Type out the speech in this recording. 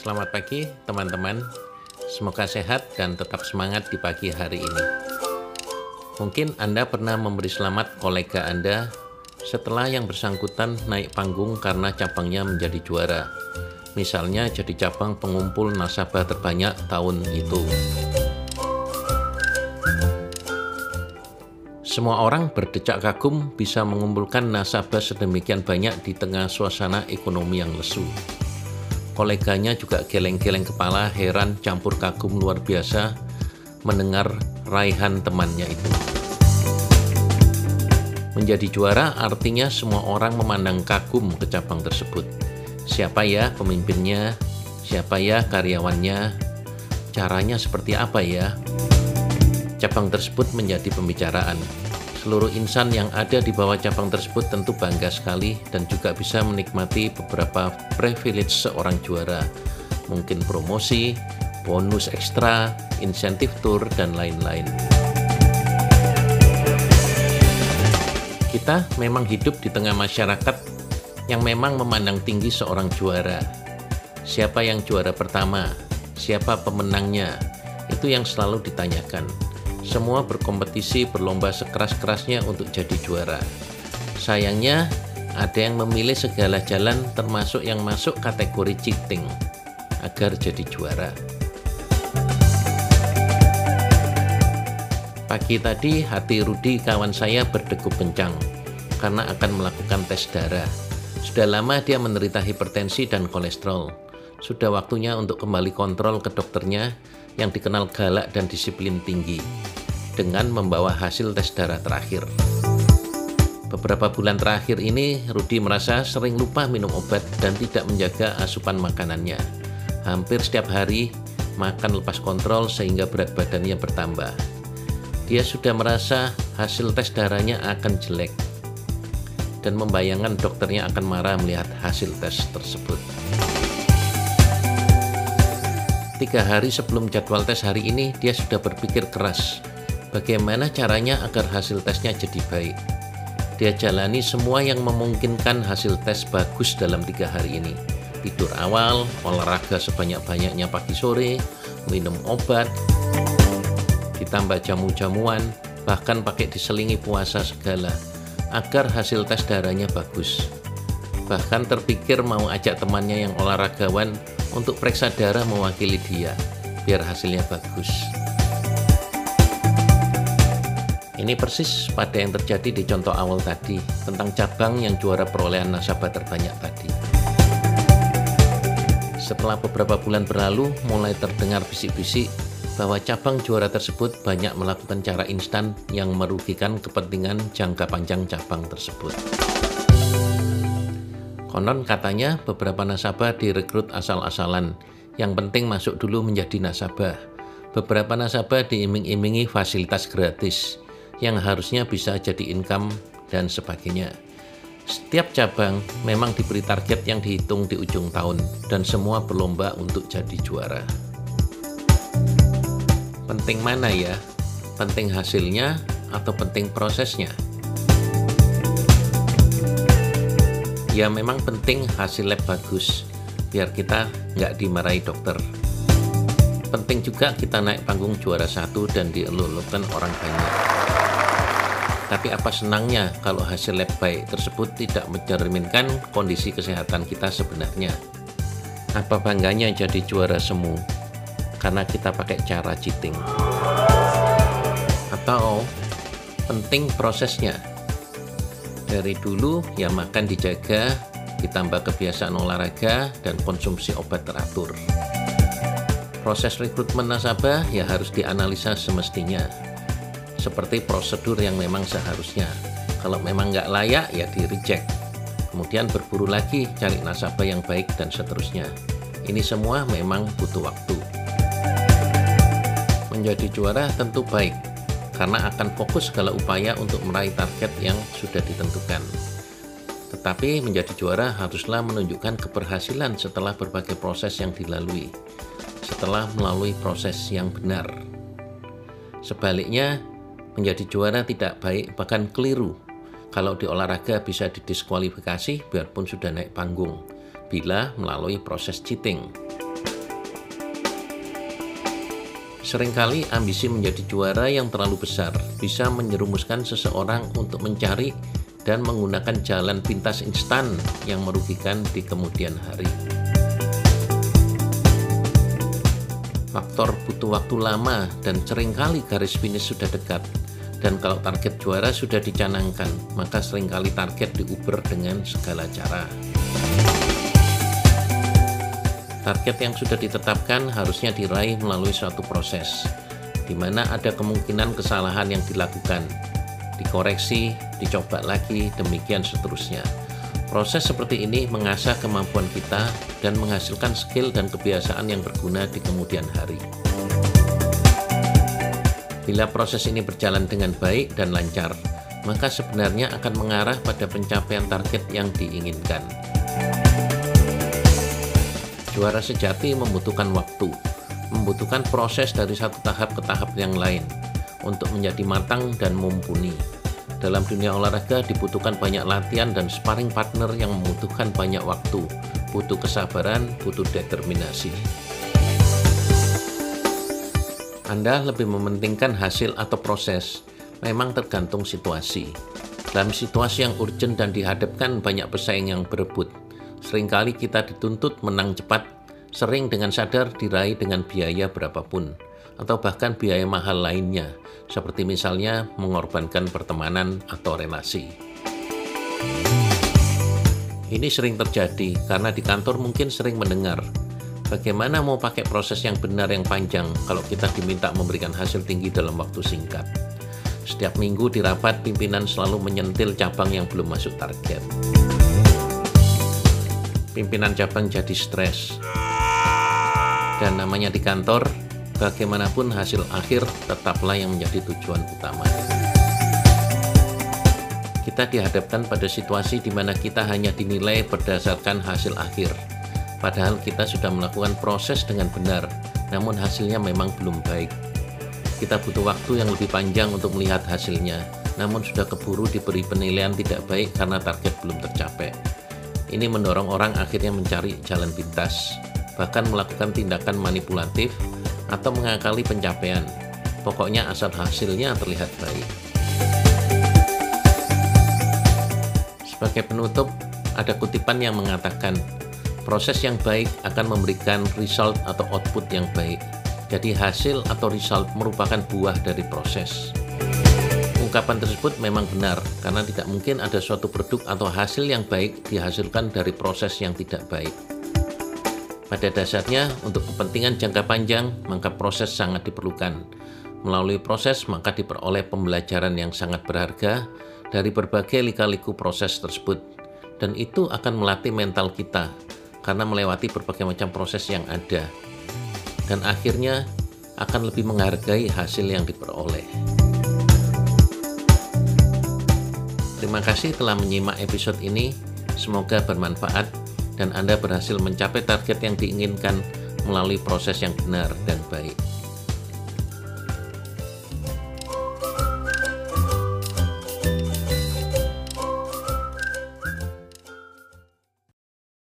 Selamat pagi teman-teman. Semoga sehat dan tetap semangat di pagi hari ini. Mungkin Anda pernah memberi selamat kolega Anda setelah yang bersangkutan naik panggung karena cabangnya menjadi juara. Misalnya jadi cabang pengumpul nasabah terbanyak tahun itu. Semua orang berdecak kagum bisa mengumpulkan nasabah sedemikian banyak di tengah suasana ekonomi yang lesu. Koleganya juga geleng-geleng kepala, heran, campur kagum luar biasa mendengar raihan temannya itu. Menjadi juara artinya semua orang memandang kagum ke cabang tersebut. Siapa ya pemimpinnya? Siapa ya karyawannya? Caranya seperti apa ya? Cabang tersebut menjadi pembicaraan. Seluruh insan yang ada di bawah cabang tersebut tentu bangga sekali dan juga bisa menikmati beberapa privilege seorang juara. Mungkin promosi, bonus ekstra, insentif tour, dan lain-lain. Kita memang hidup di tengah masyarakat yang memang memandang tinggi seorang juara. Siapa yang juara pertama? Siapa pemenangnya? Itu yang selalu ditanyakan. Semua berkompetisi berlomba sekeras-kerasnya untuk jadi juara. Sayangnya, ada yang memilih segala jalan termasuk yang masuk kategori cheating agar jadi juara. Pagi tadi hati Rudi kawan saya berdegup kencang karena akan melakukan tes darah. Sudah lama dia menderita hipertensi dan kolesterol. Sudah waktunya untuk kembali kontrol ke dokternya yang dikenal galak dan disiplin tinggi dengan membawa hasil tes darah terakhir. Beberapa bulan terakhir ini, Rudi merasa sering lupa minum obat dan tidak menjaga asupan makanannya. Hampir setiap hari makan lepas kontrol sehingga berat badannya bertambah. Dia sudah merasa hasil tes darahnya akan jelek dan membayangkan dokternya akan marah melihat hasil tes tersebut. Tiga hari sebelum jadwal tes hari ini, dia sudah berpikir keras bagaimana caranya agar hasil tesnya jadi baik. Dia jalani semua yang memungkinkan hasil tes bagus dalam tiga hari ini. Tidur awal, olahraga sebanyak-banyaknya pagi sore, minum obat, ditambah jamu-jamuan, bahkan pakai diselingi puasa segala, agar hasil tes darahnya bagus. Bahkan terpikir mau ajak temannya yang olahragawan untuk periksa darah mewakili dia, biar hasilnya bagus. Ini persis pada yang terjadi di contoh awal tadi, tentang cabang yang juara perolehan nasabah terbanyak tadi. Setelah beberapa bulan berlalu, mulai terdengar bisik-bisik bahwa cabang juara tersebut banyak melakukan cara instan yang merugikan kepentingan jangka panjang cabang tersebut. Konon katanya beberapa nasabah direkrut asal-asalan, yang penting masuk dulu menjadi nasabah. Beberapa nasabah diiming-imingi fasilitas gratis yang harusnya bisa jadi income dan sebagainya. Setiap cabang memang diberi target yang dihitung di ujung tahun dan semua berlomba untuk jadi juara penting mana ya? Penting hasilnya atau penting prosesnya? Ya memang penting hasil lab bagus, biar kita nggak dimarahi dokter. Penting juga kita naik panggung juara satu dan dielulukan orang banyak. Tapi apa senangnya kalau hasil lab baik tersebut tidak mencerminkan kondisi kesehatan kita sebenarnya? Apa bangganya jadi juara semu? karena kita pakai cara cheating. Atau penting prosesnya. Dari dulu ya makan dijaga, ditambah kebiasaan olahraga dan konsumsi obat teratur. Proses rekrutmen nasabah ya harus dianalisa semestinya. Seperti prosedur yang memang seharusnya. Kalau memang nggak layak ya di reject. Kemudian berburu lagi cari nasabah yang baik dan seterusnya. Ini semua memang butuh waktu menjadi juara tentu baik, karena akan fokus segala upaya untuk meraih target yang sudah ditentukan. Tetapi menjadi juara haruslah menunjukkan keberhasilan setelah berbagai proses yang dilalui, setelah melalui proses yang benar. Sebaliknya, menjadi juara tidak baik bahkan keliru kalau di olahraga bisa didiskualifikasi biarpun sudah naik panggung bila melalui proses cheating. Seringkali ambisi menjadi juara yang terlalu besar bisa menyerumuskan seseorang untuk mencari dan menggunakan jalan pintas instan yang merugikan di kemudian hari. Faktor butuh waktu lama dan sering kali garis finish sudah dekat. Dan kalau target juara sudah dicanangkan, maka sering kali target diuber dengan segala cara. Target yang sudah ditetapkan harusnya diraih melalui suatu proses, di mana ada kemungkinan kesalahan yang dilakukan, dikoreksi, dicoba lagi, demikian seterusnya. Proses seperti ini mengasah kemampuan kita dan menghasilkan skill dan kebiasaan yang berguna di kemudian hari. Bila proses ini berjalan dengan baik dan lancar, maka sebenarnya akan mengarah pada pencapaian target yang diinginkan. Juara sejati membutuhkan waktu, membutuhkan proses dari satu tahap ke tahap yang lain untuk menjadi matang dan mumpuni. Dalam dunia olahraga dibutuhkan banyak latihan dan sparring partner yang membutuhkan banyak waktu, butuh kesabaran, butuh determinasi. Anda lebih mementingkan hasil atau proses, memang tergantung situasi. Dalam situasi yang urgent dan dihadapkan banyak pesaing yang berebut, Seringkali kita dituntut menang cepat, sering dengan sadar diraih dengan biaya berapapun, atau bahkan biaya mahal lainnya, seperti misalnya mengorbankan pertemanan atau relasi. Ini sering terjadi karena di kantor mungkin sering mendengar bagaimana mau pakai proses yang benar yang panjang kalau kita diminta memberikan hasil tinggi dalam waktu singkat. Setiap minggu di rapat, pimpinan selalu menyentil cabang yang belum masuk target pimpinan cabang jadi stres. Dan namanya di kantor, bagaimanapun hasil akhir tetaplah yang menjadi tujuan utama. Kita dihadapkan pada situasi di mana kita hanya dinilai berdasarkan hasil akhir. Padahal kita sudah melakukan proses dengan benar, namun hasilnya memang belum baik. Kita butuh waktu yang lebih panjang untuk melihat hasilnya, namun sudah keburu diberi penilaian tidak baik karena target belum tercapai. Ini mendorong orang akhirnya mencari jalan pintas, bahkan melakukan tindakan manipulatif atau mengakali pencapaian. Pokoknya asal hasilnya terlihat baik. Sebagai penutup, ada kutipan yang mengatakan, proses yang baik akan memberikan result atau output yang baik. Jadi hasil atau result merupakan buah dari proses. Ungkapan tersebut memang benar karena tidak mungkin ada suatu produk atau hasil yang baik dihasilkan dari proses yang tidak baik. Pada dasarnya, untuk kepentingan jangka panjang, maka proses sangat diperlukan. Melalui proses, maka diperoleh pembelajaran yang sangat berharga dari berbagai lika-liku proses tersebut. Dan itu akan melatih mental kita, karena melewati berbagai macam proses yang ada. Dan akhirnya akan lebih menghargai hasil yang diperoleh. Terima kasih telah menyimak episode ini. Semoga bermanfaat dan Anda berhasil mencapai target yang diinginkan melalui proses yang benar dan baik.